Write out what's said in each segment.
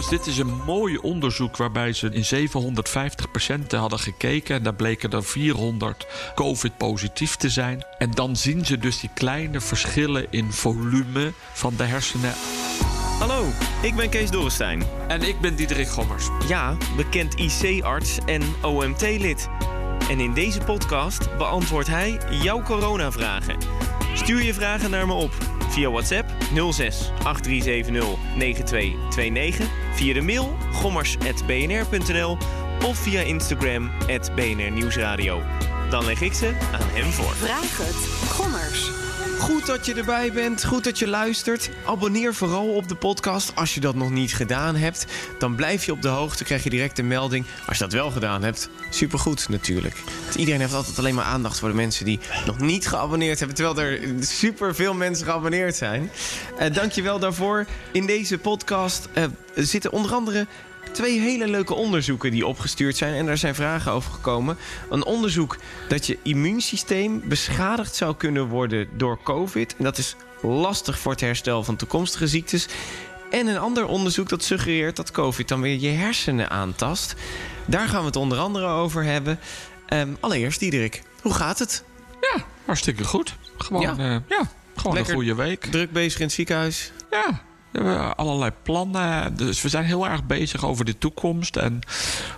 Dus dit is een mooi onderzoek waarbij ze in 750 patiënten hadden gekeken. En daar bleken er 400 COVID-positief te zijn. En dan zien ze dus die kleine verschillen in volume van de hersenen. Hallo, ik ben Kees Dorrestein. En ik ben Diederik Gommers. Ja, bekend IC-arts en OMT-lid. En in deze podcast beantwoordt hij jouw coronavragen. Stuur je vragen naar me op via WhatsApp 06 8370 9229, via de mail gommers.bnr.nl of via Instagram BNR Nieuwsradio. Dan leg ik ze aan hem voor. Vraag het. Gommers. Goed dat je erbij bent, goed dat je luistert. Abonneer vooral op de podcast als je dat nog niet gedaan hebt. Dan blijf je op de hoogte, krijg je direct een melding. Als je dat wel gedaan hebt, supergoed natuurlijk. Want iedereen heeft altijd alleen maar aandacht voor de mensen die nog niet geabonneerd hebben... terwijl er superveel mensen geabonneerd zijn. Je wel daarvoor. In deze podcast uh, zitten onder andere twee hele leuke onderzoeken die opgestuurd zijn. En daar zijn vragen over gekomen. Een onderzoek dat je immuunsysteem beschadigd zou kunnen worden door COVID. En dat is lastig voor het herstel van toekomstige ziektes. En een ander onderzoek dat suggereert dat COVID dan weer je hersenen aantast. Daar gaan we het onder andere over hebben. Um, allereerst, Diederik, hoe gaat het? Ja, hartstikke goed. Gewoon, ja. Uh, ja, gewoon Lekker een goede week. Druk bezig in het ziekenhuis? Ja, allerlei plannen. Dus we zijn heel erg bezig over de toekomst. En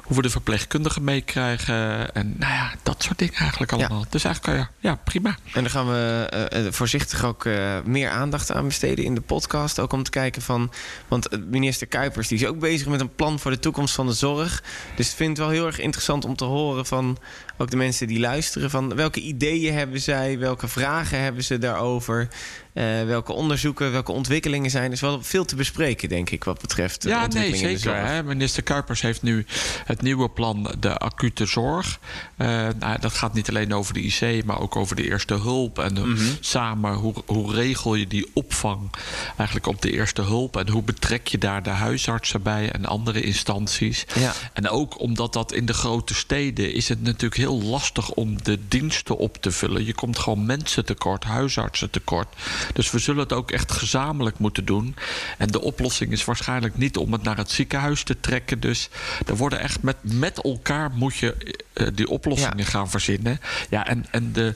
hoe we de verpleegkundigen meekrijgen. En nou ja, dat soort dingen eigenlijk allemaal. Ja. Dus eigenlijk, ja, ja, prima. En daar gaan we uh, voorzichtig ook uh, meer aandacht aan besteden in de podcast. Ook om te kijken van... Want minister Kuipers die is ook bezig met een plan voor de toekomst van de zorg. Dus ik vind het wel heel erg interessant om te horen van... ook de mensen die luisteren van welke ideeën hebben zij? Welke vragen hebben ze daarover? Uh, welke onderzoeken, welke ontwikkelingen zijn. Er is wel veel te bespreken, denk ik, wat betreft. Ja, nee, zeker. Hè? Minister Kuipers heeft nu het nieuwe plan, de acute zorg. Uh, nou, dat gaat niet alleen over de IC, maar ook over de eerste hulp. En mm -hmm. samen, hoe, hoe regel je die opvang eigenlijk op de eerste hulp? En hoe betrek je daar de huisartsen bij en andere instanties? Ja. En ook omdat dat in de grote steden is het natuurlijk heel lastig om de diensten op te vullen. Je komt gewoon mensen tekort, huisartsen tekort. Dus we zullen het ook echt gezamenlijk moeten doen. En de oplossing is waarschijnlijk niet om het naar het ziekenhuis te trekken. Dus er worden echt met, met elkaar moet je uh, die oplossingen ja. gaan verzinnen. Ja, en, en de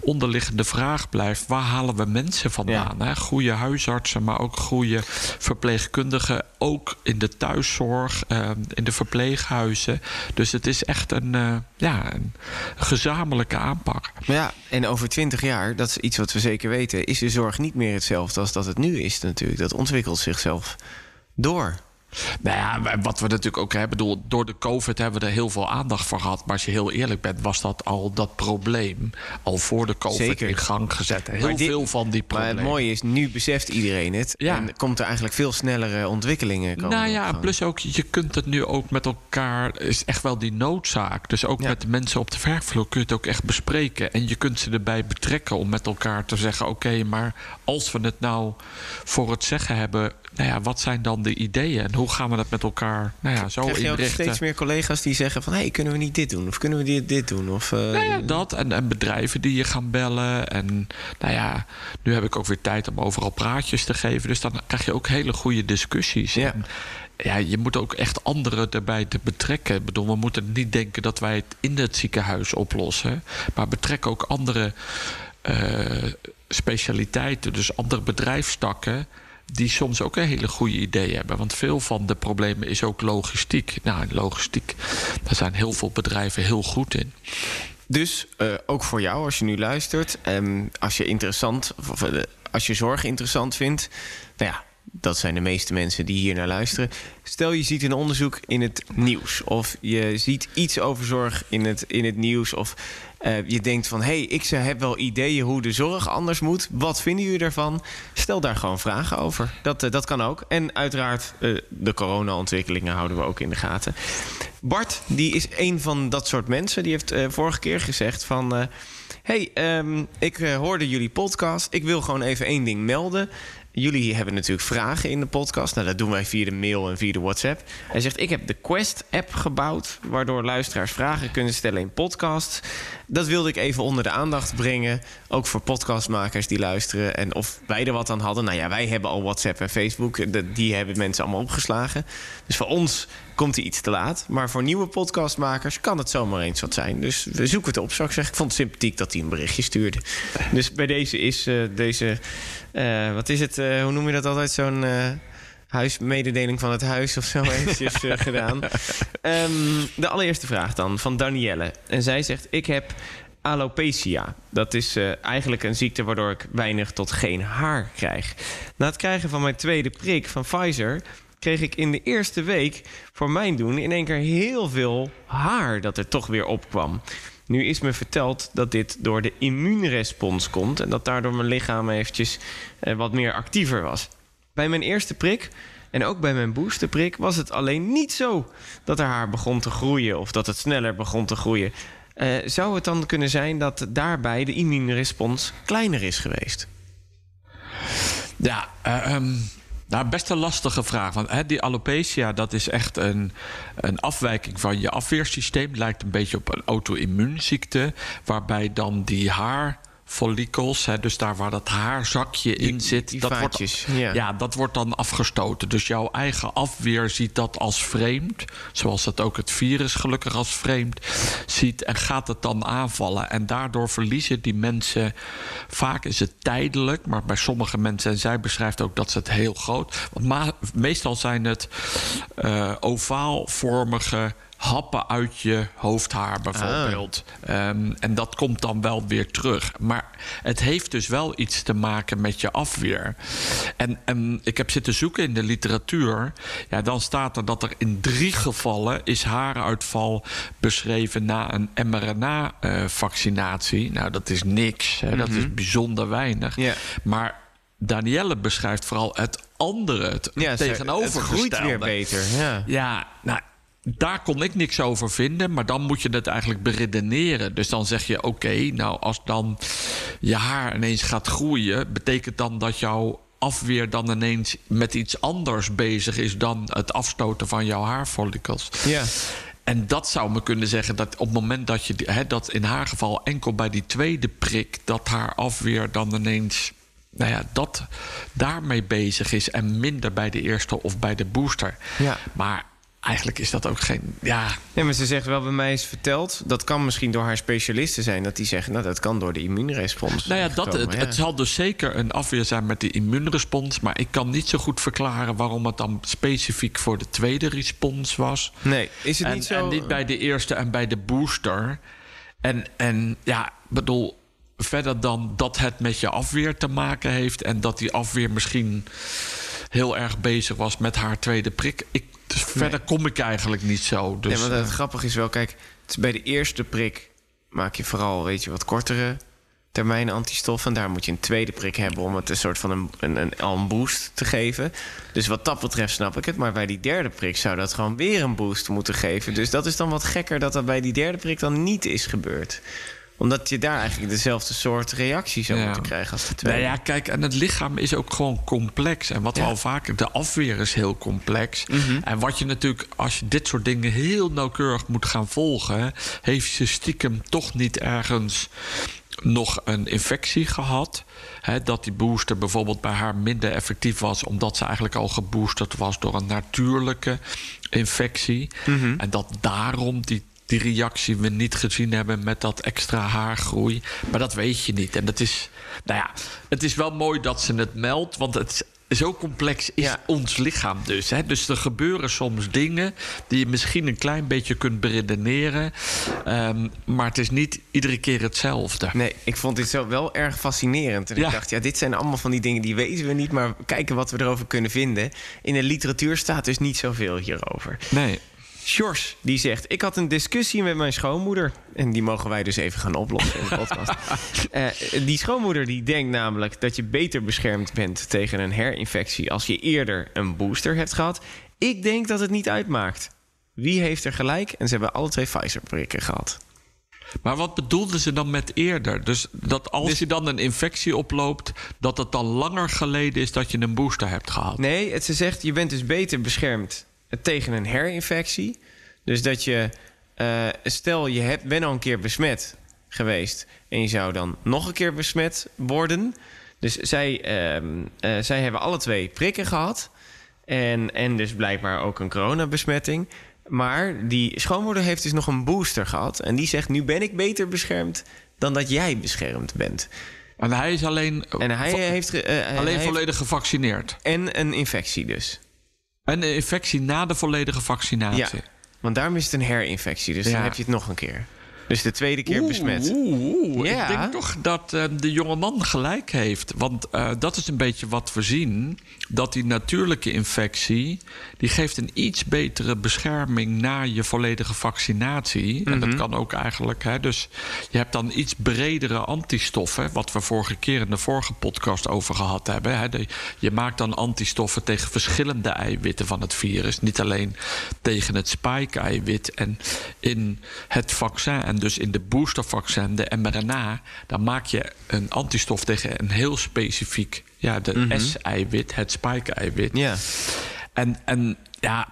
onderliggende vraag blijft: waar halen we mensen vandaan? Ja. Goede huisartsen, maar ook goede verpleegkundigen. Ook in de thuiszorg, uh, in de verpleeghuizen. Dus het is echt een, uh, ja, een gezamenlijke aanpak. Maar ja, en over twintig jaar, dat is iets wat we zeker weten, is de zorg niet meer hetzelfde als dat het nu is natuurlijk. Dat ontwikkelt zichzelf door. Nou ja, wat we natuurlijk ook hebben, door, door de COVID hebben we er heel veel aandacht voor gehad. Maar als je heel eerlijk bent, was dat al dat probleem al voor de COVID Zeker. in gang gezet. Heel dit- veel van die problemen. Maar het mooie is, nu beseft iedereen het. Ja. En komt er eigenlijk veel snellere ontwikkelingen komen. Nou ja, plus ook, je kunt het nu ook met elkaar, is echt wel die noodzaak. Dus ook Ja. met de mensen op de werkvloer kun je het ook echt bespreken. En je kunt ze erbij betrekken om met elkaar te zeggen: oké, maar als we het nou voor het zeggen hebben, nou ja, wat zijn dan de ideeën en hoe gaan we dat met elkaar, nou ja, zo Krijg je inrichten? steeds meer collega's die zeggen van... hé, hey, kunnen we niet dit doen? Of kunnen we dit, dit doen? Of, eh, Nou ja, dat en, en bedrijven die je gaan bellen. En nou ja, nu heb ik ook weer tijd om overal praatjes te geven. Dus dan krijg je ook hele goede discussies. Ja. En, ja, je moet ook echt anderen erbij te betrekken. Ik bedoel, we moeten niet denken dat wij het in het ziekenhuis oplossen. Maar betrek ook andere eh, specialiteiten, dus andere bedrijfstakken. Die soms ook een hele goede idee hebben. Want veel van de problemen is ook logistiek. Nou, logistiek, daar zijn heel veel bedrijven heel goed in. Dus eh, ook voor jou, als je nu luistert... ehm, als je interessant, of, eh, als je zorg interessant vindt... nou ja, dat zijn de meeste mensen die hier naar luisteren. Stel je ziet een onderzoek in het nieuws. Of je ziet iets over zorg in het, in het nieuws. Of uh, je denkt van, hé, hey, ik heb wel ideeën hoe de zorg anders moet. Wat vinden jullie daarvan? Stel daar gewoon vragen over. Dat, uh, dat kan ook. En uiteraard, uh, de corona-ontwikkelingen houden we ook in de gaten. Bart, die is een van dat soort mensen. Die heeft vorige keer gezegd van... hey, um, ik hoorde jullie podcast. Ik wil gewoon even één ding melden. Jullie hebben natuurlijk vragen in de podcast. Nou, dat doen wij via de mail en via de WhatsApp. Hij zegt: Ik heb de Quest-app gebouwd. Waardoor luisteraars vragen kunnen stellen in podcasts. Dat wilde ik even onder de aandacht brengen. Ook voor podcastmakers die luisteren. En of wij er wat aan hadden. Nou ja, wij hebben al WhatsApp en Facebook. Die hebben mensen allemaal opgeslagen. Dus voor ons komt hij iets te laat. Maar voor nieuwe podcastmakers kan het zomaar eens wat zijn. Dus we zoeken het op. Zou ik zeggen, ik vond het sympathiek dat hij een berichtje stuurde. Dus bij deze is uh, deze uh, wat is het, uh, hoe noem je dat altijd? Zo'n huismededeling van het huis of zo eventjes gedaan. Um, de allereerste vraag dan van Danielle. En zij zegt: Ik heb alopecia. Dat is eigenlijk een ziekte waardoor ik weinig tot geen haar krijg. Na het krijgen van mijn tweede prik van Pfizer kreeg ik in de eerste week voor mijn doen in één keer heel veel haar dat er toch weer opkwam. Nu is me verteld dat dit door de immuunrespons komt en dat daardoor mijn lichaam eventjes eh, wat meer actiever was. Bij mijn eerste prik en ook bij mijn boosterprik was het alleen niet zo dat er haar begon te groeien of dat het sneller begon te groeien. Uh, zou het dan kunnen zijn dat daarbij de immuunrespons kleiner is geweest? Ja, uh, nou, best een lastige vraag. Want hè, die alopecia, dat is echt een, een afwijking van je afweersysteem. Lijkt een beetje op een auto-immuunziekte. Waarbij dan die haar follicels, hè, dus daar waar dat haarzakje in zit, dat, vaatjes, wordt, ja. ja. dat wordt dan afgestoten. Dus jouw eigen afweer ziet dat als vreemd, zoals dat ook het virus gelukkig als vreemd ziet, en gaat het dan aanvallen. En daardoor verliezen die mensen, vaak is het tijdelijk, maar bij sommige mensen, en zij beschrijft ook dat ze het heel groot, want meestal zijn het uh, ovaalvormige happen uit je hoofdhaar bijvoorbeeld. Ah. Um, en dat komt dan wel weer terug. Maar het heeft dus wel iets te maken met je afweer. En, en ik heb zitten zoeken in de literatuur. Ja, dan staat er dat er in drie gevallen is haaruitval beschreven na een mRNA-vaccinatie. nou, dat is niks. Hè, Dat is mhm. bijzonder weinig. Yeah. Maar Danielle beschrijft vooral het andere, het ja, tegenovergestelde. Het groeit weer beter. Ja, ja nou, daar kon ik niks over vinden, maar dan moet je het eigenlijk beredeneren. Dus dan zeg je: oké, nou als dan je haar ineens gaat groeien, betekent dan dat jouw afweer dan ineens met iets anders bezig is dan het afstoten van jouw haarfollicels. Ja. En dat zou me kunnen zeggen dat op het moment dat je hè, dat in haar geval enkel bij die tweede prik, dat haar afweer dan ineens nou ja, dat daarmee bezig is en minder bij de eerste of bij de booster. Ja. Maar eigenlijk is dat ook geen. Ja. ja, maar ze zegt wel bij mij is verteld. Dat kan misschien door haar specialisten zijn. Dat die zeggen, nou, dat kan door de immuunrespons. Nou ja, dat, het, het, zal dus zeker een afweer zijn met de immuunrespons. Maar ik kan niet zo goed verklaren waarom het dan specifiek voor de tweede respons was. Nee, is het en, niet zo? En niet bij de eerste en bij de booster. En, en ja, bedoel. Verder dan dat het met je afweer te maken heeft. En dat die afweer misschien heel erg bezig was met haar tweede prik. Ik dus verder kom ik eigenlijk niet zo. Dus, nee, maar het grappige is wel, kijk, bij de eerste prik maak je vooral, weet je, wat kortere termijn antistoffen. Daar moet je een tweede prik hebben om het een soort van een, een, een, een boost te geven. Dus wat dat betreft snap ik het. Maar bij die derde prik zou dat gewoon weer een boost moeten geven. Dus dat is dan wat gekker dat dat bij die derde prik dan niet is gebeurd omdat je daar eigenlijk dezelfde soort reactie zou moeten krijgen als de tweede. Nou ja, kijk, en het lichaam is ook gewoon complex. En wat ja. we al vaker, de afweer is heel complex. Mhm. En wat je natuurlijk, als je dit soort dingen heel nauwkeurig moet gaan volgen, heeft je stiekem toch niet ergens nog een infectie gehad. dat die booster bijvoorbeeld bij haar minder effectief was, omdat ze eigenlijk al geboosterd was door een natuurlijke infectie. Mhm. En dat daarom die die reactie we niet gezien hebben met dat extra haargroei. Maar dat weet je niet. En dat is, nou ja, het is wel mooi dat ze het meldt. Want het, zo complex is Ja. ons lichaam dus. Hè? Dus er gebeuren soms dingen die je misschien een klein beetje kunt beredeneren. Ehm, maar het is niet iedere keer hetzelfde. Nee, ik vond dit zo wel erg fascinerend. En Ja. ik dacht, ja, dit zijn allemaal van die dingen die weten we niet... maar kijken wat we erover kunnen vinden. In de literatuur staat dus niet zoveel hierover. Nee. Sjors, die zegt... ik had een discussie met mijn schoonmoeder... en die mogen wij dus even gaan oplossen in de podcast. Eh, die schoonmoeder die denkt namelijk dat je beter beschermd bent... tegen een herinfectie als je eerder een booster hebt gehad. Ik denk dat het niet uitmaakt. Wie heeft er gelijk? En ze hebben alle twee Pfizer-prikken gehad. Maar wat bedoelden ze dan met eerder? Dus dat als Dus- je dan een infectie oploopt, dat het dan langer geleden is dat je een booster hebt gehad. Nee, het, ze zegt je bent dus beter beschermd tegen een herinfectie. Dus dat je, eh, stel je hebt, bent al een keer besmet geweest... en je zou dan nog een keer besmet worden. Dus zij, ehm, eh, zij hebben alle twee prikken gehad. En, en dus blijkbaar ook een coronabesmetting. Maar die schoonmoeder heeft dus nog een booster gehad. En die zegt, nu ben ik beter beschermd dan dat jij beschermd bent. En hij is alleen, En hij heeft... eh, hij alleen heeft- volledig gevaccineerd. En een infectie dus. En een infectie na de volledige vaccinatie. Ja, want daarom is het een herinfectie. Dus Ja. dan heb je het nog een keer. Dus de tweede keer Oeh, besmet. Oeh, oeh. Ja. Ik denk toch dat eh, de jongeman gelijk heeft. Want eh, dat is een beetje wat we zien. Dat die natuurlijke infectie... die geeft een iets betere bescherming... na je volledige vaccinatie. En Mhm. dat kan ook eigenlijk... Hè, dus je hebt dan iets bredere antistoffen... wat we vorige keer in de vorige podcast over gehad hebben. Hè. De- je maakt dan antistoffen tegen verschillende eiwitten van het virus. Niet alleen tegen het spike-eiwit. En in het vaccin... en dus in de boostervaccin, de mRNA... dan maak je een antistof tegen een heel specifiek... ja, de S-eiwit, het spike-eiwit. Ja. En, en ja,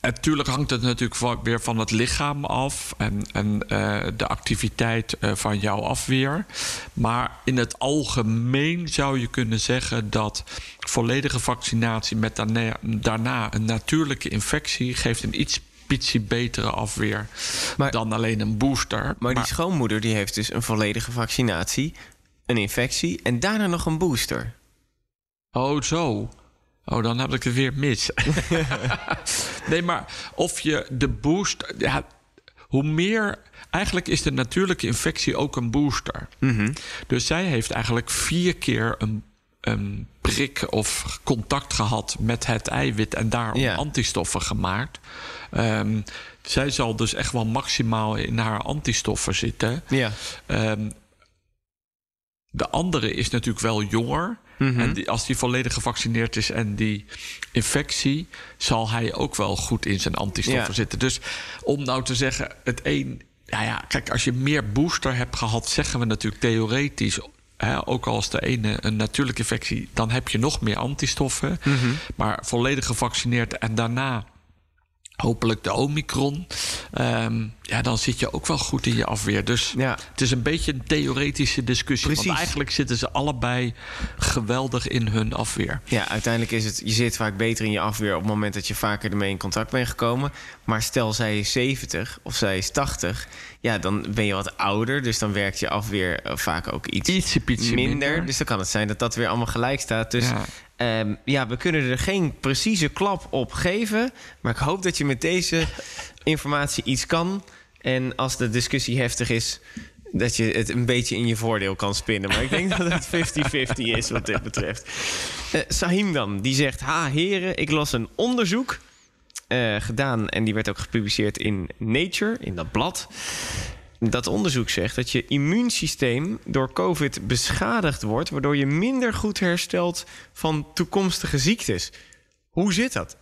natuurlijk hangt het natuurlijk weer van het lichaam af en, en eh, de activiteit eh, van jouw afweer. Maar in het algemeen zou je kunnen zeggen dat volledige vaccinatie met daarna, daarna een natuurlijke infectie geeft een iets ietsie betere afweer Maar- dan alleen een booster. Maar die schoonmoeder die heeft dus een volledige vaccinatie, een infectie en daarna nog een booster. Oh, zo. Oh, dan heb ik het weer mis. nee, maar of je de booster. Ja, hoe meer. Eigenlijk is de natuurlijke infectie ook een booster. Dus zij heeft eigenlijk vier keer een, een prik of contact gehad met het eiwit en daarom antistoffen gemaakt. Ehm, zij zal dus echt wel maximaal in haar antistoffen zitten. Ja. Ehm, de andere is natuurlijk wel jonger. Mhm. En die, als die volledig gevaccineerd is en die infectie, zal hij ook wel goed in zijn antistoffen zitten. Dus om nou te zeggen, het een. Ja, ja, kijk, als je meer booster hebt gehad, zeggen we natuurlijk theoretisch. Ook al is de ene een natuurlijke infectie, dan heb je nog meer antistoffen. Mhm. Maar volledig gevaccineerd en daarna hopelijk de Omicron. ehm, ja, dan zit je ook wel goed in je afweer. Dus Ja. het is een beetje een theoretische discussie. Precies. Want eigenlijk zitten ze allebei geweldig in hun afweer. Ja, uiteindelijk is het, je zit vaak beter in je afweer op het moment dat je vaker ermee in contact bent gekomen. Maar stel zij is 70 of zij is 80, ja, dan ben je wat ouder. Dus dan werkt je afweer eh, vaak ook iets Ietsje minder. minder. Dus dan kan het zijn dat dat weer allemaal gelijk staat. Dus Ja. ja, we kunnen er geen precieze klap op geven. Maar ik hoop dat je met deze informatie iets kan. En als de discussie heftig is, dat je het een beetje in je voordeel kan spinnen. Maar ik denk dat het 50-50 is wat dit betreft. Eh, Sahim dan, die zegt... Ha, heren, ik las een onderzoek eh, gedaan... en die werd ook gepubliceerd in Nature, in dat blad. Dat onderzoek zegt dat je immuunsysteem door COVID beschadigd wordt... waardoor je minder goed herstelt van toekomstige ziektes. Hoe zit dat?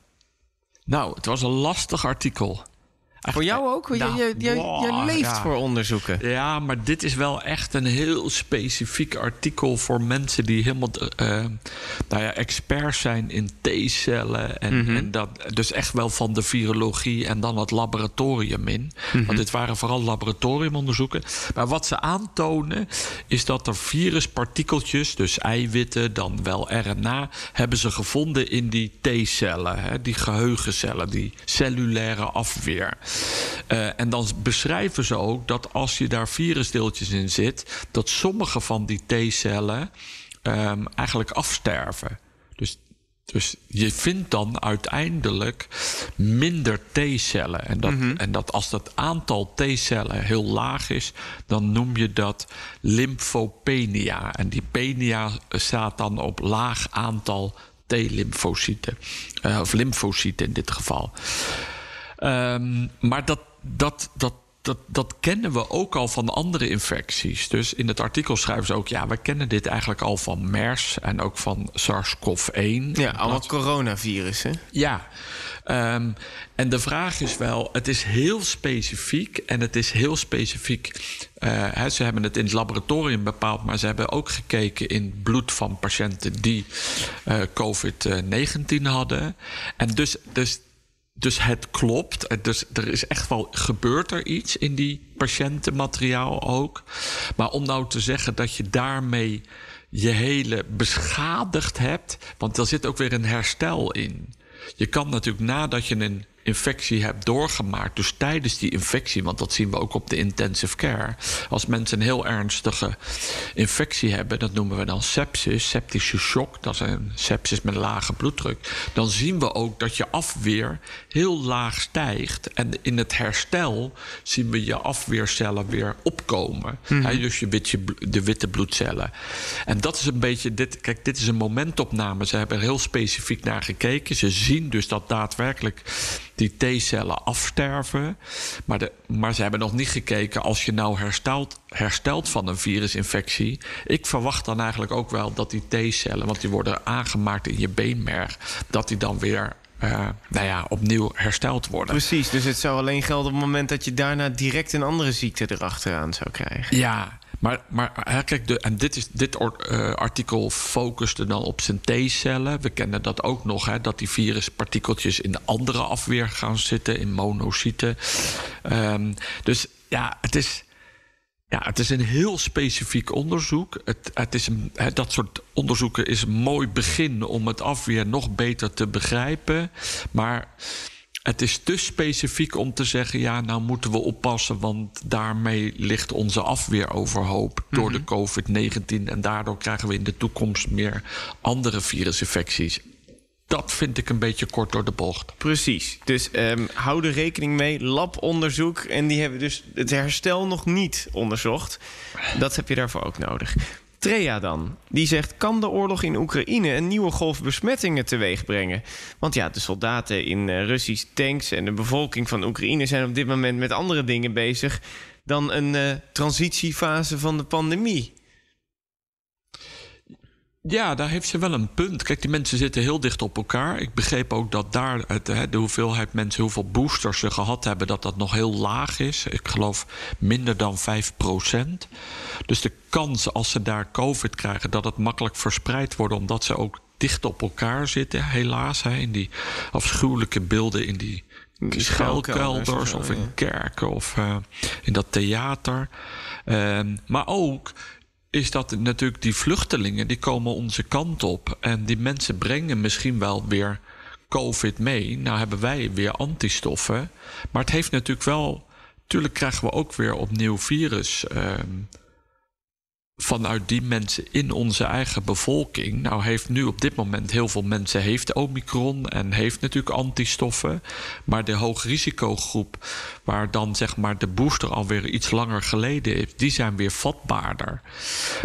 Nou, het was een lastig artikel. Voor jou ook? Je, Nou, je, je, je wow, leeft ja. voor onderzoeken. Ja, maar dit is wel echt een heel specifiek artikel voor mensen die helemaal eh, nou ja, experts zijn in T-cellen. En, Mhm. en dat, dus echt wel van de virologie en dan het laboratorium in. Mhm. Want dit waren vooral laboratoriumonderzoeken. Maar wat ze aantonen is dat er viruspartikeltjes, dus eiwitten, dan wel RNA, hebben ze gevonden in die T-cellen, die geheugencellen, die cellulaire afweer. Eh, en dan beschrijven ze ook dat als je daar virusdeeltjes in zit, dat sommige van die T-cellen ehm, eigenlijk afsterven. Dus Dus je vindt dan uiteindelijk minder T-cellen. En, dat, en dat als dat aantal T-cellen heel laag is, dan noem je dat lymphopenia. En die penia staat dan op laag aantal T-lymfocyten. Uh, of lymfocyten in dit geval. Um, maar dat, dat, dat dat, dat kennen we ook al van andere infecties. Dus in het artikel schrijven ze ook... ja, we kennen dit eigenlijk al van MERS en ook van SARS-CoV-1. Ja, allemaal coronavirussen. Ja, um, en de vraag is wel... het is heel specifiek en het is heel specifiek... Uh, hè, ze hebben het in het laboratorium bepaald... maar ze hebben ook gekeken in bloed van patiënten... die uh, COVID-19 hadden. En dus... dus dus het klopt. Dus er is echt wel gebeurt er iets in die patiëntenmateriaal ook. Maar om nou te zeggen dat je daarmee je hele beschadigd hebt, want er zit ook weer een herstel in. Je kan natuurlijk nadat je een infectie hebt doorgemaakt. Dus tijdens die infectie, want dat zien we ook op de intensive care. Als mensen een heel ernstige infectie hebben, dat noemen we dan sepsis, septische shock, dat is een sepsis met lage bloeddruk. Dan zien we ook dat je afweer heel laag stijgt. En in het herstel zien we je afweercellen weer opkomen. Mm dus je witte, de witte bloedcellen. En dat is een beetje, dit, kijk, dit is een momentopname. Ze hebben er heel specifiek naar gekeken. Ze zien dus dat daadwerkelijk die T-cellen afsterven. Maar, de, maar ze hebben nog niet gekeken als je nou herstelt, herstelt van een virusinfectie. Ik verwacht dan eigenlijk ook wel dat die T-cellen, want die worden aangemaakt in je beenmerg, dat die dan weer uh, nou ja, opnieuw hersteld worden. Precies, dus het zou alleen gelden op het moment dat je daarna direct een andere ziekte erachteraan zou krijgen. Ja, maar, maar kijk, de, en dit, is, dit uh, artikel focuste dan op zijn T-cellen. We kennen dat ook nog, hè, dat die viruspartikeltjes in de andere afweer gaan zitten, in monocyten. Um, dus ja, het is. Ja, het is een heel specifiek onderzoek. Het, het is dat soort onderzoeken is een mooi begin om het afweer nog beter te begrijpen. Maar het is te specifiek om te zeggen: ja, nou moeten we oppassen, want daarmee ligt onze afweer overhoop door de mhm. COVID-19 en daardoor krijgen we in de toekomst meer andere virusinfecties. Dat vind ik een beetje kort door de bocht. Precies. Dus um, hou er rekening mee. Labonderzoek. En die hebben dus het herstel nog niet onderzocht. Dat heb je daarvoor ook nodig. Trea dan. Die zegt: kan de oorlog in Oekraïne een nieuwe golf besmettingen teweeg brengen? Want ja, de soldaten in uh, Russische tanks en de bevolking van Oekraïne zijn op dit moment met andere dingen bezig dan een uh, transitiefase van de pandemie. Ja, daar heeft ze wel een punt. Kijk, die mensen zitten heel dicht op elkaar. Ik begreep ook dat daar het, de hoeveelheid mensen, hoeveel boosters ze gehad hebben, dat dat nog heel laag is. Ik geloof minder dan 5 procent. Dus de kans als ze daar COVID krijgen, dat het makkelijk verspreid wordt, omdat ze ook dicht op elkaar zitten, helaas. Hè, in die afschuwelijke beelden in die schuilkelders of in kerken of uh, in dat theater. Uh, maar ook is dat natuurlijk die vluchtelingen die komen onze kant op. En die mensen brengen misschien wel weer COVID mee. Nou hebben wij weer antistoffen. Maar het heeft natuurlijk wel. Tuurlijk krijgen we ook weer opnieuw virus. Uh, vanuit die mensen in onze eigen bevolking. Nou heeft nu op dit moment heel veel mensen heeft Omicron en heeft natuurlijk antistoffen. Maar de hoogrisicogroep, waar dan zeg maar de booster alweer iets langer geleden is, die zijn weer vatbaarder.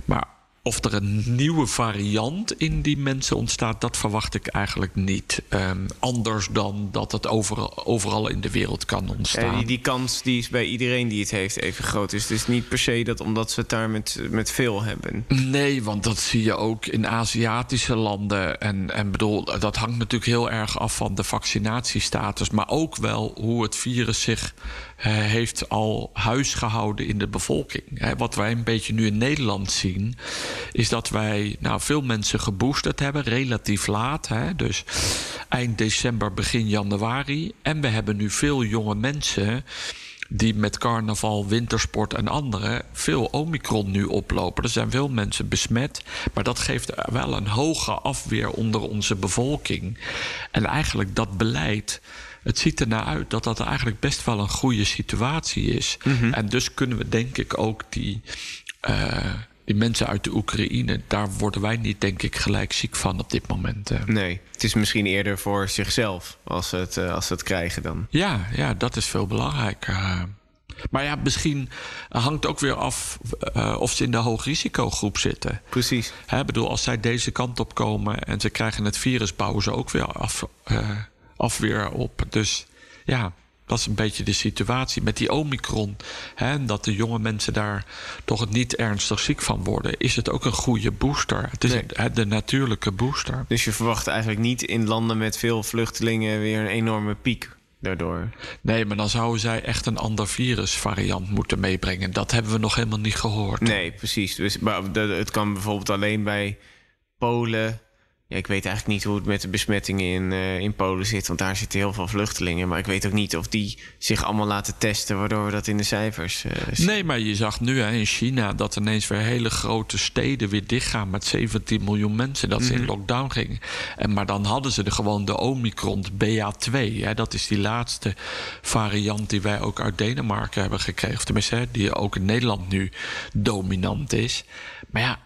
Maar of er een nieuwe variant in die mensen ontstaat, dat verwacht ik eigenlijk niet. Um, anders dan dat het overal, overal in de wereld kan ontstaan. Ja, die, die, kans die is bij iedereen die het heeft even groot. Dus het is niet per se dat omdat ze het daar met, met veel hebben. Nee, want dat zie je ook in Aziatische landen. En, en bedoel, dat hangt natuurlijk heel erg af van de vaccinatiestatus. Maar ook wel hoe het virus zich heeft al huisgehouden in de bevolking. Wat wij een beetje nu in Nederland zien, is dat wij nou, veel mensen geboosterd hebben, relatief laat. Hè, dus eind december, begin januari. En we hebben nu veel jonge mensen die met carnaval, wintersport en andere veel omikron nu oplopen. Er zijn veel mensen besmet, maar dat geeft wel een hoge afweer onder onze bevolking. En eigenlijk dat beleid het ziet er naar uit dat dat eigenlijk best wel een goede situatie is. Mhm. En dus kunnen we denk ik ook die. Uh, die mensen uit de Oekraïne, daar worden wij niet, denk ik, gelijk ziek van op dit moment. eh. Nee, het is misschien eerder voor zichzelf als ze het, eh, als ze het krijgen dan. Ja, ja, dat is veel belangrijker. eh. Maar ja, misschien hangt ook weer af eh, of ze in de hoogrisicogroep zitten. Precies. Ik bedoel, als zij deze kant op komen en ze krijgen het virus, bouwen ze ook weer af, eh, afweer op. Dus ja, dat is een beetje de situatie met die Omicron. Hè, en dat de jonge mensen daar toch het niet ernstig ziek van worden, is het ook een goede booster. Het is Nee. de natuurlijke booster. Dus je verwacht eigenlijk niet in landen met veel vluchtelingen weer een enorme piek daardoor. Nee, maar dan zouden zij echt een ander virusvariant moeten meebrengen. Dat hebben we nog helemaal niet gehoord. Nee, precies. Dus, maar het kan bijvoorbeeld alleen bij Polen. Ja, ik weet eigenlijk niet hoe het met de besmettingen in, eh, in Polen zit, want daar zitten heel veel vluchtelingen. Maar ik weet ook niet of die zich allemaal laten testen, waardoor we dat in de cijfers eh, zien. Nee, maar je zag nu hè, in China dat ineens weer hele grote steden weer dichtgaan met 17 miljoen mensen. Dat ze in lockdown gingen. En, maar dan hadden ze er gewoon de Omicron de BA2. Hè, dat is die laatste variant die wij ook uit Denemarken hebben gekregen. Of tenminste, hè, die ook in Nederland nu dominant is. Maar ja.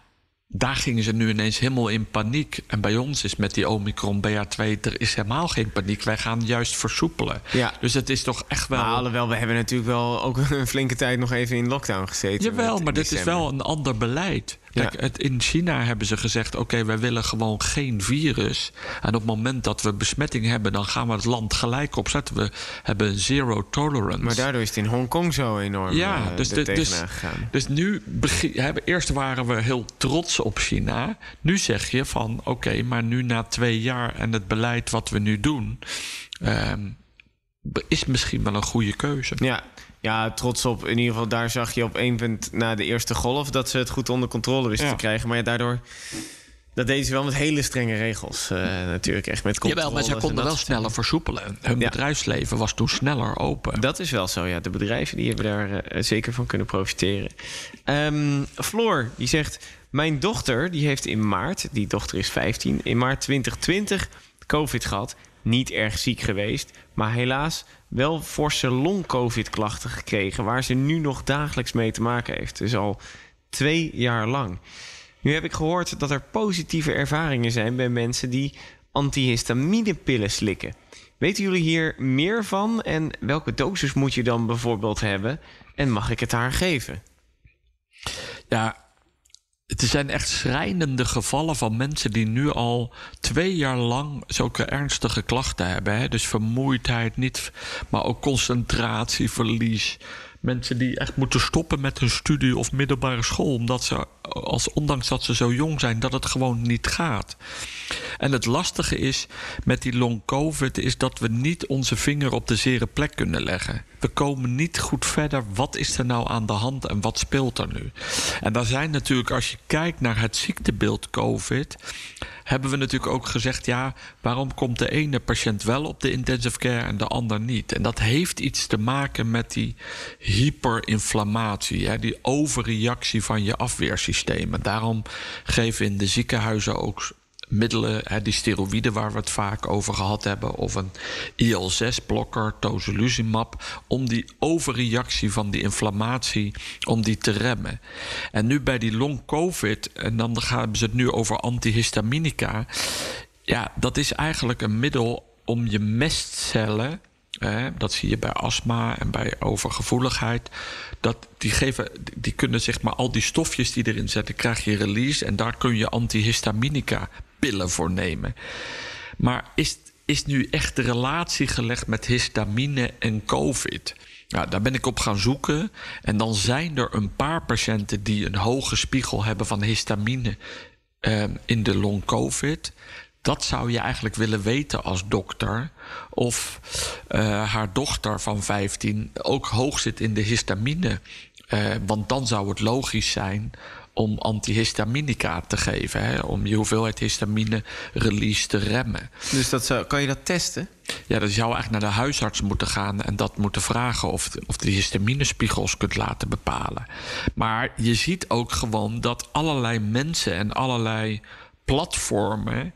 Daar gingen ze nu ineens helemaal in paniek. En bij ons is met die Omicron BA2, er is helemaal geen paniek. Wij gaan juist versoepelen. Ja. Dus het is toch echt wel. Maar alhoewel, we hebben natuurlijk wel ook een flinke tijd nog even in lockdown gezeten. Jawel, maar dit is wel een ander beleid. Kijk, het, in China hebben ze gezegd: oké, wij willen gewoon geen virus. En op het moment dat we besmetting hebben, dan gaan we het land gelijk opzetten. We hebben zero tolerance. Maar daardoor is het in Hongkong zo enorm ja, eh, dus, de, dus, gegaan. dus nu hebben, eerst waren we heel trots op China. Nu zeg je van oké, maar nu na twee jaar en het beleid wat we nu doen, ehm, is misschien wel een goede keuze. Ja, ja, trots op. In ieder geval, daar zag je op één punt na de eerste golf dat ze het goed onder controle wisten Ja. te krijgen. Maar ja, daardoor. Dat deden ze wel met hele strenge regels. eh, natuurlijk, echt met controles. Jawel, maar ze en konden wel sneller versoepelen. Hun Ja. bedrijfsleven was toen sneller open. Dat is wel zo, ja. De bedrijven die hebben daar eh, zeker van kunnen profiteren. Ehm, Floor, die zegt... Mijn dochter, die heeft in maart... Die dochter is 15. In maart 2020 COVID gehad. Niet erg ziek geweest. Maar helaas wel forse long-COVID-klachten gekregen... waar ze nu nog dagelijks mee te maken heeft. Dus al twee jaar lang. Nu heb ik gehoord dat er positieve ervaringen zijn... bij mensen die antihistaminepillen slikken. Weten jullie hier meer van? En welke dosis moet je dan bijvoorbeeld hebben? En mag ik het haar geven? Ja, het zijn echt schrijnende gevallen van mensen die nu al twee jaar lang zulke ernstige klachten hebben. Hè? Dus vermoeidheid, niet, maar ook concentratieverlies. Mensen die echt moeten stoppen met hun studie of middelbare school, omdat ze, als, ondanks dat ze zo jong zijn, dat het gewoon niet gaat. En het lastige is met die long COVID is dat we niet onze vinger op de zere plek kunnen leggen. We komen niet goed verder. Wat is er nou aan de hand en wat speelt er nu? En daar zijn natuurlijk, als je kijkt naar het ziektebeeld COVID, hebben we natuurlijk ook gezegd: ja, waarom komt de ene patiënt wel op de intensive care en de ander niet? En dat heeft iets te maken met die hyperinflammatie, hè, die overreactie van je Daarom geven in de ziekenhuizen ook middelen, hè, die steroïden waar we het vaak over gehad hebben, of een IL-6-blokker, tocilizumab, om die overreactie van die inflammatie, om die te remmen. En nu bij die long-covid, en dan gaan ze het nu over antihistaminica, ja, dat is eigenlijk een middel om je mestcellen Hè, dat zie je bij astma en bij overgevoeligheid. Dat die, geven, die kunnen zeg maar al die stofjes die erin zitten, krijg je release. En daar kun je antihistaminica pillen voor nemen. Maar is, is nu echt de relatie gelegd met histamine en COVID? Ja, daar ben ik op gaan zoeken. En dan zijn er een paar patiënten die een hoge spiegel hebben van histamine eh, in de long COVID. Dat zou je eigenlijk willen weten als dokter. Of uh, haar dochter van 15 ook hoog zit in de histamine. Uh, want dan zou het logisch zijn om antihistaminica te geven. Hè, om je hoeveelheid histamine release te remmen. Dus dat zou, kan je dat testen? Ja, dan zou eigenlijk naar de huisarts moeten gaan en dat moeten vragen of, of de histaminespiegels kunt laten bepalen. Maar je ziet ook gewoon dat allerlei mensen en allerlei platformen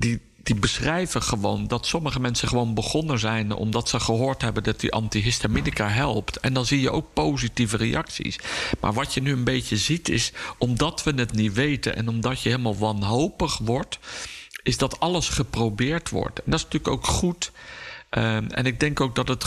die, die, beschrijven gewoon dat sommige mensen gewoon begonnen zijn omdat ze gehoord hebben dat die antihistaminica helpt. En dan zie je ook positieve reacties. Maar wat je nu een beetje ziet is, omdat we het niet weten en omdat je helemaal wanhopig wordt, is dat alles geprobeerd wordt. En dat is natuurlijk ook goed. Ehm, en ik denk ook dat, het,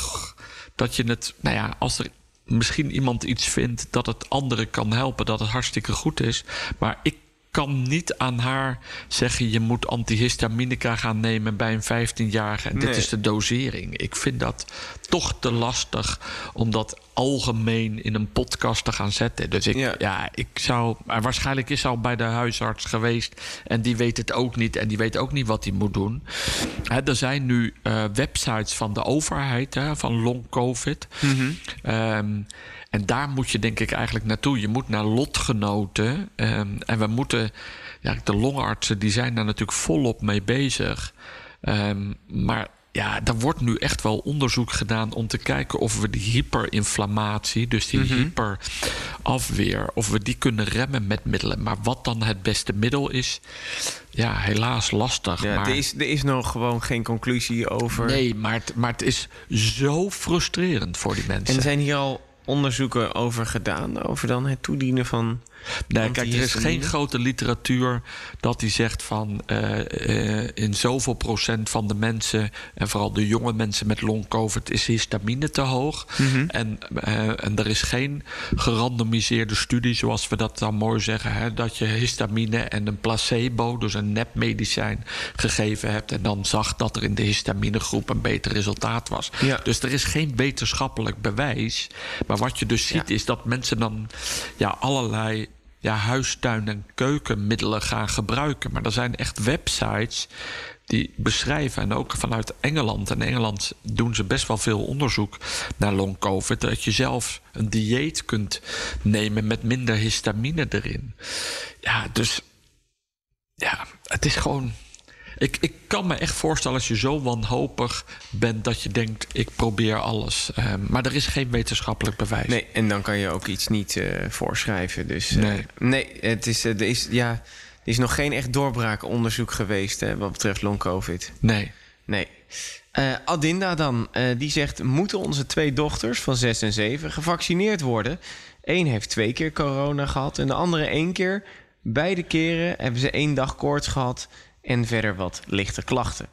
dat je het, nou ja, als er misschien iemand iets vindt dat het anderen kan helpen, dat het hartstikke goed is. Maar ik kan niet aan haar zeggen: je moet antihistaminica gaan nemen bij een 15-jarige. En dit is de dosering. Ik vind dat toch te lastig om dat algemeen in een podcast te gaan zetten. Dus ik, ja. ik zou. Maar waarschijnlijk is al bij de huisarts geweest en die weet het ook niet. En die weet ook niet wat hij moet doen. er zijn nu uh, websites van de overheid, hè, van long COVID. Mm en daar moet je denk ik eigenlijk naartoe. Je moet naar lotgenoten. Ehm, en we moeten. Ja, de longartsen die zijn daar natuurlijk volop mee bezig. Um, maar ja, er wordt nu echt wel onderzoek gedaan om te kijken of we die hyperinflammatie, dus die mm hyperafweer, of we die kunnen remmen met middelen. Maar wat dan het beste middel is, ja, helaas lastig. Ja, maar... er, is, er is nog gewoon geen conclusie over. Nee, maar het, maar het is zo frustrerend voor die mensen. En zijn hier al onderzoeken over gedaan? Over dan het toedienen van. Nee, kijk, er is geen grote literatuur dat die zegt van uh, in zoveel procent van de mensen, en vooral de jonge mensen met long-covid, is histamine te hoog. Mhm. en, uh, en er is geen gerandomiseerde studie, zoals we dat dan mooi zeggen, hè, dat je histamine en een placebo, dus een nepmedicijn, gegeven hebt. En dan zag dat er in de histaminegroep een beter resultaat was. Ja. Dus er is geen wetenschappelijk bewijs. Maar wat je dus ziet, is dat mensen dan ja, allerlei ja, huistuin- en keukenmiddelen gaan gebruiken. Maar er zijn echt websites die beschrijven, en ook vanuit Engeland. En Engeland doen ze best wel veel onderzoek naar long COVID. Dat je zelf een dieet kunt nemen met minder histamine erin. Ja, dus ja, het is gewoon ik, ik kan me echt voorstellen als je zo wanhopig bent dat je denkt: ik probeer alles. Ehm, maar er is geen wetenschappelijk bewijs. Nee, en dan kan je ook iets niet uh, voorschrijven. Dus uh, nee. nee, het is, uh, er, is, ja, er is nog geen echt doorbraakonderzoek geweest hè, wat betreft long-COVID. Nee. Nee. Adinda dan, die zegt: Moeten onze twee dochters van 6 en 7 gevaccineerd worden? Eén heeft twee keer corona gehad en de andere één keer. Beide keren hebben ze één dag koorts gehad en verder wat lichte klachten.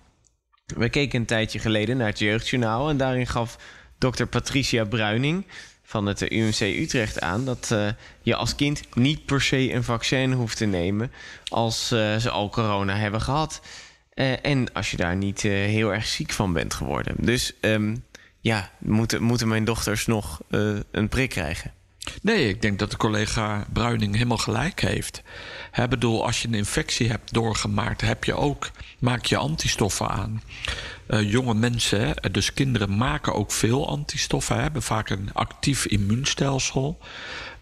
We keken een tijdje geleden naar het Jeugdjournaal en daarin gaf dokter Patricia Bruining van het UMC Utrecht aan dat uh, je als kind niet per se een vaccin hoeft te nemen als uh, ze al corona hebben gehad. Uh, en als je daar niet heel erg ziek van bent geworden. Dus um, ja, moeten, moeten mijn dochters nog een prik krijgen? Nee, ik denk dat de collega Bruining helemaal gelijk heeft. He, bedoel, als je een infectie hebt doorgemaakt, heb je ook, maak je antistoffen aan. Uh, jonge mensen, dus kinderen, maken ook veel antistoffen, hebben vaak een actief immuunstelsel.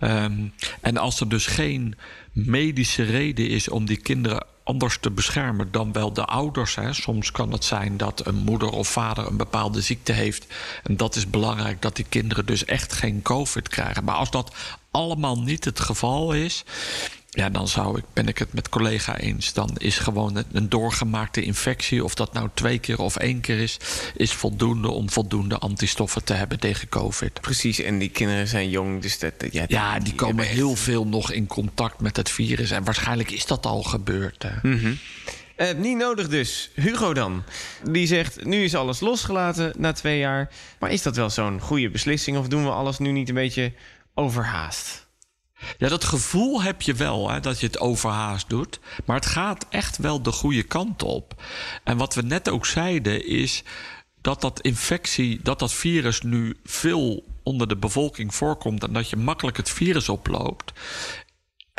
Um, en als er dus geen medische reden is om die kinderen anders te beschermen dan wel de ouders. Hè. Soms kan het zijn dat een moeder of vader een bepaalde ziekte heeft. En dat is belangrijk dat die kinderen dus echt geen COVID krijgen. Maar als dat allemaal niet het geval is. Ja, dan zou ik, ben ik het met collega eens. Dan is gewoon een doorgemaakte infectie, of dat nou twee keer of één keer is, is voldoende om voldoende antistoffen te hebben tegen COVID. Precies, en die kinderen zijn jong, dus dat, ja, ja die, komen heel veel nog in contact met het virus. En waarschijnlijk is dat al gebeurd. Mm -hmm. uh, niet nodig dus. Hugo dan. Die zegt, nu is alles losgelaten na twee jaar. Maar is dat wel zo'n goede beslissing? Of doen we alles nu niet een beetje overhaast? Ja, dat gevoel heb je wel, hè, dat je het overhaast doet. Maar het gaat echt wel de goede kant op. En wat we net ook zeiden is dat dat infectie, dat dat virus nu veel onder de bevolking voorkomt en dat je makkelijk het virus oploopt.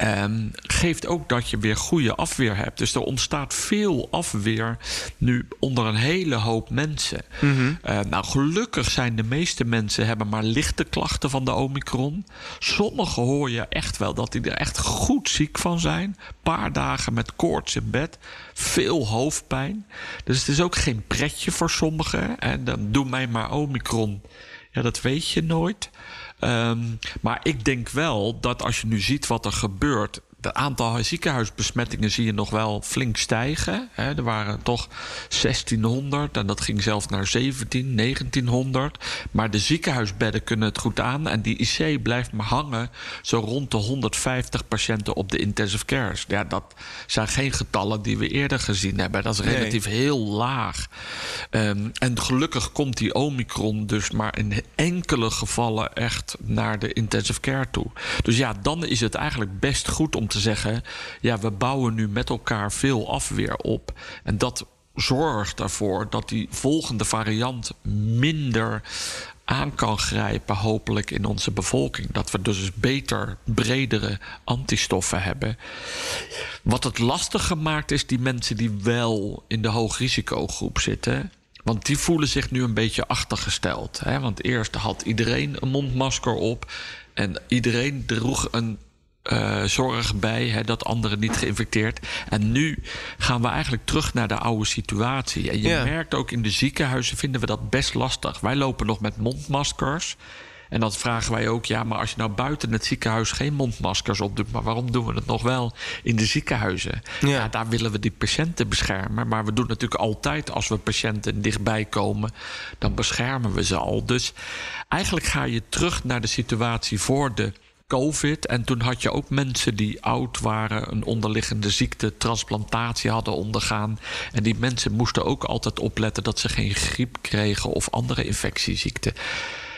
Um, geeft ook dat je weer goede afweer hebt. Dus er ontstaat veel afweer nu onder een hele hoop mensen. Mm nou, gelukkig zijn de meeste mensen hebben maar lichte klachten van de Omicron. Sommigen hoor je echt wel dat die er echt goed ziek van zijn. Paar dagen met koorts in bed. Veel hoofdpijn. Dus het is ook geen pretje voor sommigen. En dan doe mij maar Omicron. Ja, dat weet je nooit. Um, maar ik denk wel dat als je nu ziet wat er gebeurt, het aantal ziekenhuisbesmettingen zie je nog wel flink stijgen. Hè. Er waren toch 1600 en dat ging zelfs naar 17, 1900. Maar de ziekenhuisbedden kunnen het goed aan. En die IC blijft maar hangen zo rond de 150 patiënten op de intensive cares. Ja, dat zijn geen getallen die we eerder gezien hebben. Dat is relatief heel laag. Um, en gelukkig komt die Omicron dus maar in enkele gevallen echt naar de intensive care toe. Dus ja, dan is het eigenlijk best goed om te zeggen: ja, we bouwen nu met elkaar veel afweer op. En dat zorgt ervoor dat die volgende variant minder aan kan grijpen, hopelijk in onze bevolking. Dat we dus beter, bredere antistoffen hebben. Wat het lastiger maakt, is die mensen die wel in de hoogrisicogroep zitten. Want die voelen zich nu een beetje achtergesteld. Hè? Want eerst had iedereen een mondmasker op. En iedereen droeg een uh, zorg bij hè, dat anderen niet geïnfecteerd. En nu gaan we eigenlijk terug naar de oude situatie. En je merkt ook in de ziekenhuizen vinden we dat best lastig. Wij lopen nog met mondmaskers. En dan vragen wij ook, ja, maar als je nou buiten het ziekenhuis geen mondmaskers opdoet, maar waarom doen we het nog wel in de ziekenhuizen? Ja. daar willen we die patiënten beschermen. Maar we doen natuurlijk altijd als we patiënten dichtbij komen, dan beschermen we ze al. Dus eigenlijk ga je terug naar de situatie voor de COVID. En toen had je ook mensen die oud waren, een onderliggende ziekte, transplantatie hadden ondergaan. En die mensen moesten ook altijd opletten dat ze geen griep kregen of andere infectieziekten.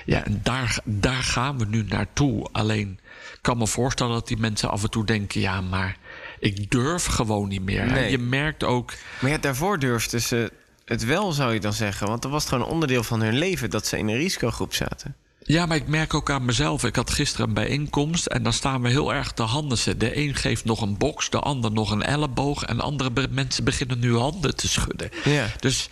Ja, en daar, daar gaan we nu naartoe. Alleen ik kan me voorstellen dat die mensen af en toe denken: ja, maar ik durf gewoon niet meer. Nee. Je merkt ook. Maar ja, daarvoor durfden ze het wel, zou je dan zeggen. Want dan was gewoon een onderdeel van hun leven dat ze in een risicogroep zaten. Ja, maar ik merk ook aan mezelf. Ik had gisteren een bijeenkomst en dan staan we heel erg te handen. De een geeft nog een box, de ander nog een elleboog. En andere mensen beginnen nu handen te schudden. Ja. Dus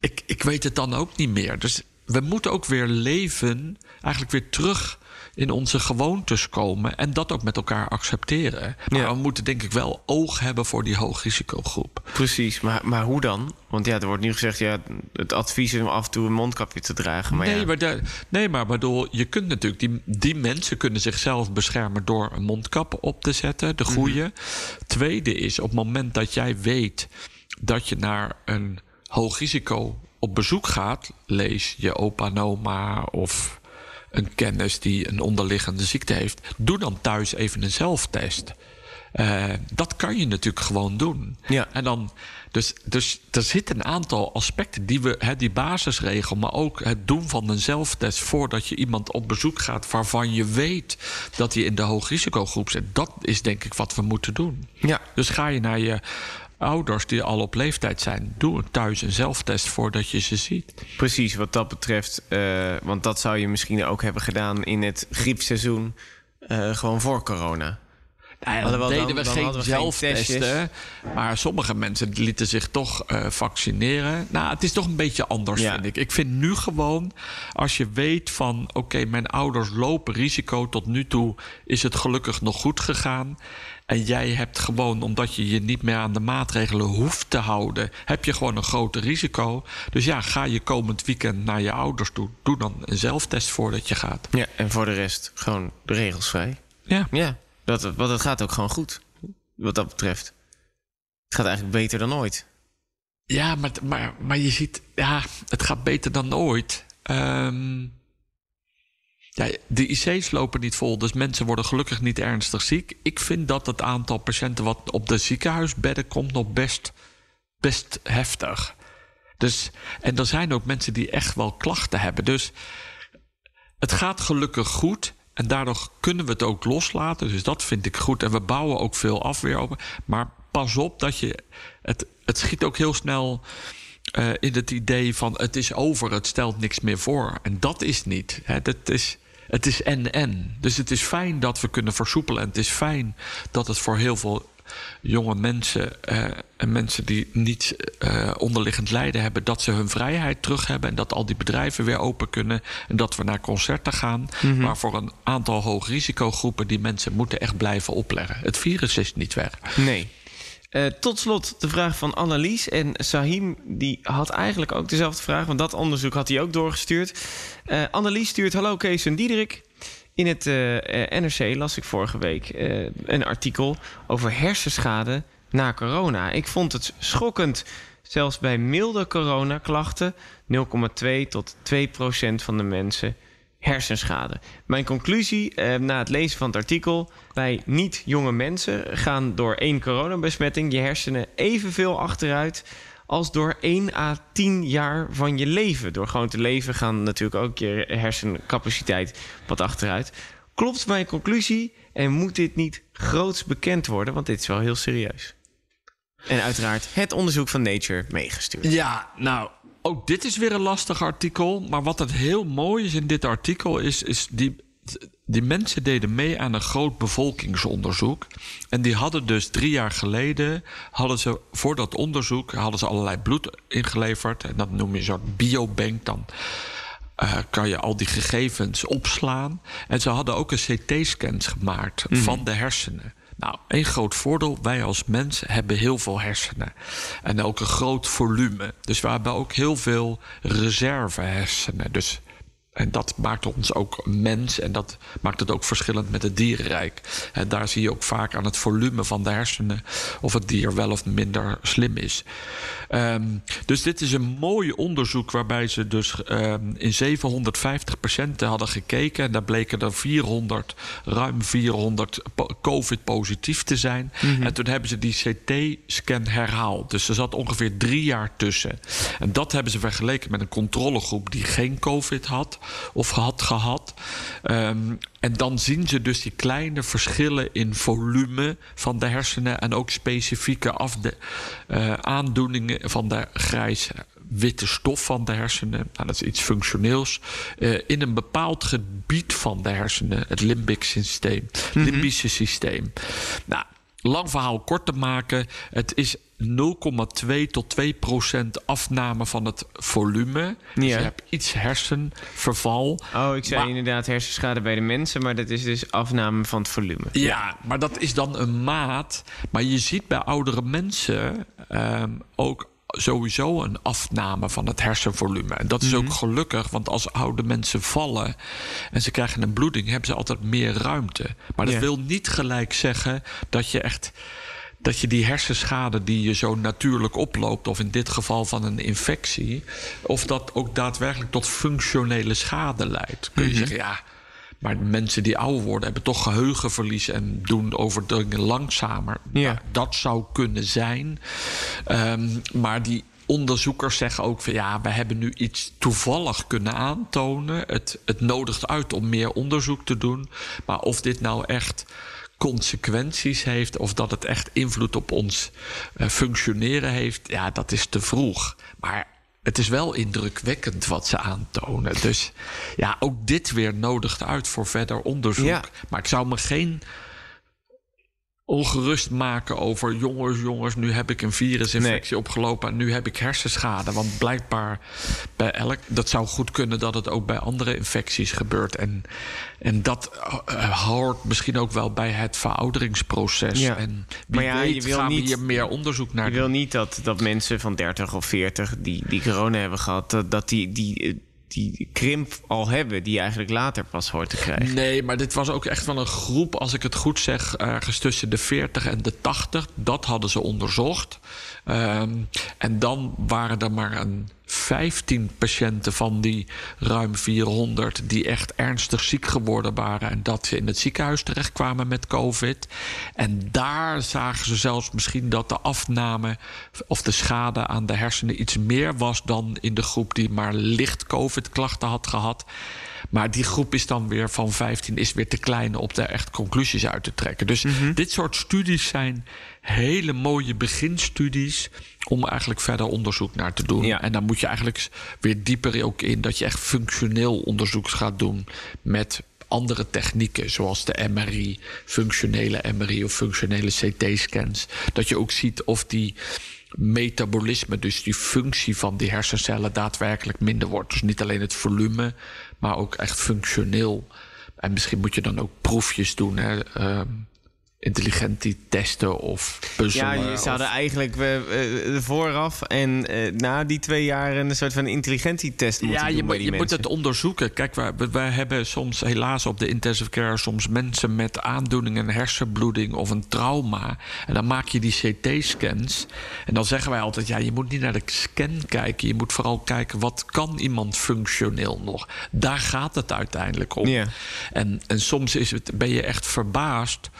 ik, ik weet het dan ook niet meer. Dus we moeten ook weer leven, eigenlijk weer terug in onze gewoontes komen en dat ook met elkaar accepteren. Maar we moeten denk ik wel oog hebben voor die hoogrisicogroep. Precies, maar, maar hoe dan? Want ja, er wordt nu gezegd, ja, het advies is om af en toe een mondkapje te dragen. Maar nee, ja. maar nee, maar bedoel, je kunt natuurlijk, die, die mensen kunnen zichzelf beschermen door een mondkap op te zetten, de goede. Mhm. Tweede is, op het moment dat jij weet dat je naar een hoog risico op bezoek gaat, lees je opa en oma of een kennis die een onderliggende ziekte heeft, doe dan thuis even een zelftest. Uh, dat kan je natuurlijk gewoon doen. Ja. En dan, dus, dus er zitten een aantal aspecten die we, hè, die basisregel, maar ook het doen van een zelftest voordat je iemand op bezoek gaat waarvan je weet dat hij in de hoogrisicogroep zit. Dat is denk ik wat we moeten doen. Ja. Dus ga je naar je ouders die al op leeftijd zijn, doe thuis een zelftest voordat je ze ziet. Precies, wat dat betreft. Uh, want dat zou je misschien ook hebben gedaan in het griepseizoen. Uh, gewoon voor corona. Nou dan deden we geen zelftesten. Maar sommige mensen lieten zich toch uh, vaccineren. Nou, het is toch een beetje anders, vind ik. Ik vind nu gewoon, als je weet van... oké, mijn ouders lopen risico. Tot nu toe is het gelukkig nog goed gegaan. En jij hebt gewoon, omdat je je niet meer aan de maatregelen hoeft te houden... heb je gewoon een groter risico. Dus ja, ga je komend weekend naar je ouders toe. Doe dan een zelftest voordat je gaat. Ja, en voor de rest gewoon de regels vrij. Ja. Ja. Dat, want het gaat ook gewoon goed, wat dat betreft. Het gaat eigenlijk beter dan ooit. Ja, maar, maar, maar je ziet, ja, het gaat beter dan ooit. Um, ja, de IC's lopen niet vol, dus mensen worden gelukkig niet ernstig ziek. Ik vind dat het aantal patiënten wat op de ziekenhuisbedden komt nog best, best heftig. Dus, en er zijn ook mensen die echt wel klachten hebben. Dus het gaat gelukkig goed. En daardoor kunnen we het ook loslaten. Dus dat vind ik goed. En we bouwen ook veel afweer op. Maar pas op dat je. Het, het schiet ook heel snel. Uh, in het idee van het is over, het stelt niks meer voor. En dat is niet. Hè. Dat is, het is en-en. Dus het is fijn dat we kunnen versoepelen. En het is fijn dat het voor heel veel jonge mensen uh, en mensen die niet uh, onderliggend lijden hebben, dat ze hun vrijheid terug hebben en dat al die bedrijven weer open kunnen en dat we naar concerten gaan. Mm -hmm. Maar voor een aantal hoogrisicogroepen, die mensen moeten echt blijven opleggen. Het virus is niet weg. Nee. Uh, tot slot de vraag van Annelies. En Sahim die had eigenlijk ook dezelfde vraag, want dat onderzoek had hij ook doorgestuurd. Uh, Annelies stuurt: Hallo Kees en Diederik. In het eh, eh, NRC las ik vorige week eh, een artikel over hersenschade na corona. Ik vond het schokkend. Zelfs bij milde coronaklachten, 0,2 tot 2 procent van de mensen hersenschade. Mijn conclusie na het lezen van het artikel: bij niet jonge mensen gaan door één coronabesmetting je hersenen evenveel achteruit als door 1 à 10 jaar van je leven. Door gewoon te leven gaan natuurlijk ook je hersencapaciteit wat achteruit. Klopt mijn conclusie en moet dit niet groots bekend worden? Want dit is wel heel serieus. En uiteraard het onderzoek van Nature meegestuurd. Ja, nou, ook dit is weer een lastig artikel. Maar wat het heel mooi is in dit artikel is, is die, die mensen deden mee aan een groot bevolkingsonderzoek. En die hadden dus drie jaar geleden, hadden ze voor dat onderzoek, hadden ze allerlei bloed ingeleverd. En dat noem je soort biobank dan. Uh, kan je al die gegevens opslaan. En ze hadden ook een CT-scans gemaakt van de hersenen. Nou, één groot voordeel. Wij als mens hebben heel veel hersenen. En ook een groot volume. Dus we hebben ook heel veel reserve hersenen. Dus en dat maakt ons ook mens en dat maakt het ook verschillend met het dierenrijk. En daar zie je ook vaak aan het volume van de hersenen of het dier wel of minder slim is. Um, dus dit is een mooi onderzoek waarbij ze dus um, in 750 patiënten hadden gekeken. En daar bleken er 400, ruim 400 COVID positief te zijn. Mm -hmm. En toen hebben ze die CT-scan herhaald. Dus er zat ongeveer drie jaar tussen. En dat hebben ze vergeleken met een controlegroep die geen COVID had of had gehad. Um, en dan zien ze dus die kleine verschillen in volume van de hersenen en ook specifieke afde, uh, aandoeningen van de grijze witte stof van de hersenen. Nou, dat is iets functioneels. Uh, in een bepaald gebied van de hersenen, het limbic systeem, mm -hmm. limbische systeem. Nou, lang verhaal kort te maken. Het is 0,2 tot 2 procent afname van het volume. Ja. Dus je hebt iets hersenverval. Oh, ik zei maar, inderdaad hersenschade bij de mensen, maar dat is dus afname van het volume. Ja, maar dat is dan een maat. Maar je ziet bij oudere mensen um, ook sowieso een afname van het hersenvolume. En dat is ook gelukkig, want als oude mensen vallen en ze krijgen een bloeding, hebben ze altijd meer ruimte. Maar dat wil niet gelijk zeggen dat je echt dat je die hersenschade die je zo natuurlijk oploopt, of in dit geval van een infectie, of dat ook daadwerkelijk tot functionele schade leidt. Kun je -hmm. zeggen, ja. Maar mensen die ouder worden hebben toch geheugenverlies en doen over dingen langzamer. Ja. Nou, dat zou kunnen zijn. Um, maar die onderzoekers zeggen ook van ja, we hebben nu iets toevallig kunnen aantonen. Het, het nodigt uit om meer onderzoek te doen. Maar of dit nou echt consequenties heeft of dat het echt invloed op ons uh, functioneren heeft, ja, dat is te vroeg. Maar het is wel indrukwekkend wat ze aantonen. Dus ja, ook dit weer nodigt uit voor verder onderzoek. Ja. Maar ik zou me geen ongerust maken over jongens, jongens, nu heb ik een virusinfectie nee. opgelopen en nu heb ik hersenschade. Want blijkbaar bij elk, dat zou goed kunnen dat het ook bij andere infecties gebeurt. En, en dat uh, hoort misschien ook wel bij het verouderingsproces. Ja. En wie maar ja, weet je wil gaan niet, we hier meer onderzoek naar Je doen. wil niet dat, dat mensen van 30 of 40 die, die corona hebben gehad, dat, dat die, die die krimp al hebben, die eigenlijk later pas hoort te krijgen. Nee, maar dit was ook echt wel een groep, als ik het goed zeg, ergens tussen de 40 en de 80. Dat hadden ze onderzocht. Um, en dan waren er maar een 15 patiënten van die ruim 400 die echt ernstig ziek geworden waren en dat ze in het ziekenhuis terechtkwamen met COVID. En daar zagen ze zelfs misschien dat de afname of de schade aan de hersenen iets meer was dan in de groep die maar licht COVID-klachten had gehad. Maar die groep is dan weer van 15 is weer te klein om daar echt conclusies uit te trekken. Dus mm -hmm. dit soort studies zijn hele mooie beginstudies om eigenlijk verder onderzoek naar te doen. Ja. En dan moet je eigenlijk weer dieper ook in dat je echt functioneel onderzoek gaat doen met andere technieken, zoals de MRI, functionele MRI of functionele CT-scans. Dat je ook ziet of die metabolisme, dus die functie van die hersencellen, daadwerkelijk minder wordt. Dus niet alleen het volume, maar ook echt functioneel. En misschien moet je dan ook proefjes doen. Hè? Uh, intelligentie testen of puzzelen. Ja, je zouden of- eigenlijk vooraf en eh, na die twee jaar een soort van intelligentietest moeten Ja, doen je, bij moet, die je moet het onderzoeken. Kijk, wij, wij hebben soms helaas op de intensive care soms mensen met aandoeningen, een hersenbloeding of een trauma. En dan maak je die CT-scans. En dan zeggen wij altijd: ja, je moet niet naar de scan kijken. Je moet vooral kijken wat kan iemand functioneel nog. Daar gaat het uiteindelijk om. Ja. En, en soms is het, ben je echt verbaasd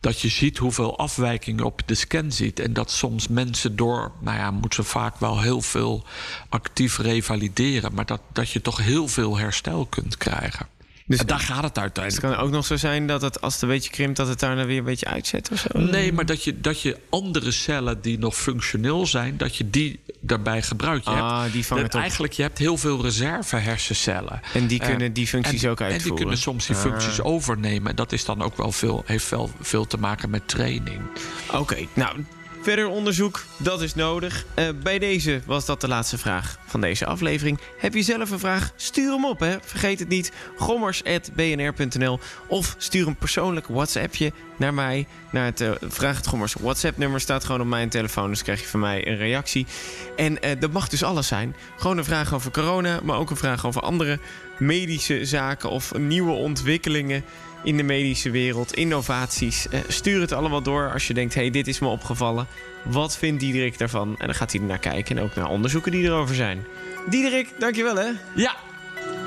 dat je ziet hoeveel afwijkingen op de scan ziet. En dat soms mensen door, nou ja, moeten ze vaak wel heel veel actief revalideren. Maar dat, dat je toch heel veel herstel kunt krijgen. Dus- en daar gaat het Het uiteindelijk kan ook nog zo zijn dat het, als het een beetje krimpt, dat het daar dan weer een beetje uitzet of zo. Nee, maar dat je, dat je andere cellen die nog functioneel zijn, dat je die daarbij gebruikt. Je Ah, hebt, die vangen dat het op. Eigenlijk, je hebt heel veel reserve hersencellen. En die Eh, kunnen die functies en, ook En die uitvoeren. kunnen soms die Ah. functies overnemen. En dat is dan ook wel veel, heeft wel veel te maken met training. Oké, nou, verder onderzoek, dat is nodig. Eh, bij deze was dat de laatste vraag van deze aflevering. Heb je zelf een vraag? Stuur hem op, hè. Vergeet het niet, gommers.bnr.nl of stuur een persoonlijk WhatsAppje naar mij. Naar het eh, Vraag het Gommers WhatsApp-nummer staat gewoon op mijn telefoon, dus krijg je van mij een reactie. En eh, dat mag dus alles zijn. Gewoon een vraag over corona, maar ook een vraag over andere medische zaken of nieuwe ontwikkelingen in de medische wereld, innovaties. Eh, stuur het allemaal door als je denkt: hey, dit is me opgevallen. Wat vindt Diederik daarvan? En dan gaat hij er naar kijken en ook naar onderzoeken die erover zijn. Diederik, dankjewel hè. Ja,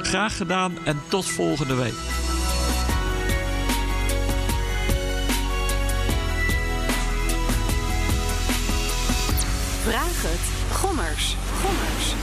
graag gedaan en tot volgende week. Vraag het. Gommers. Gommers.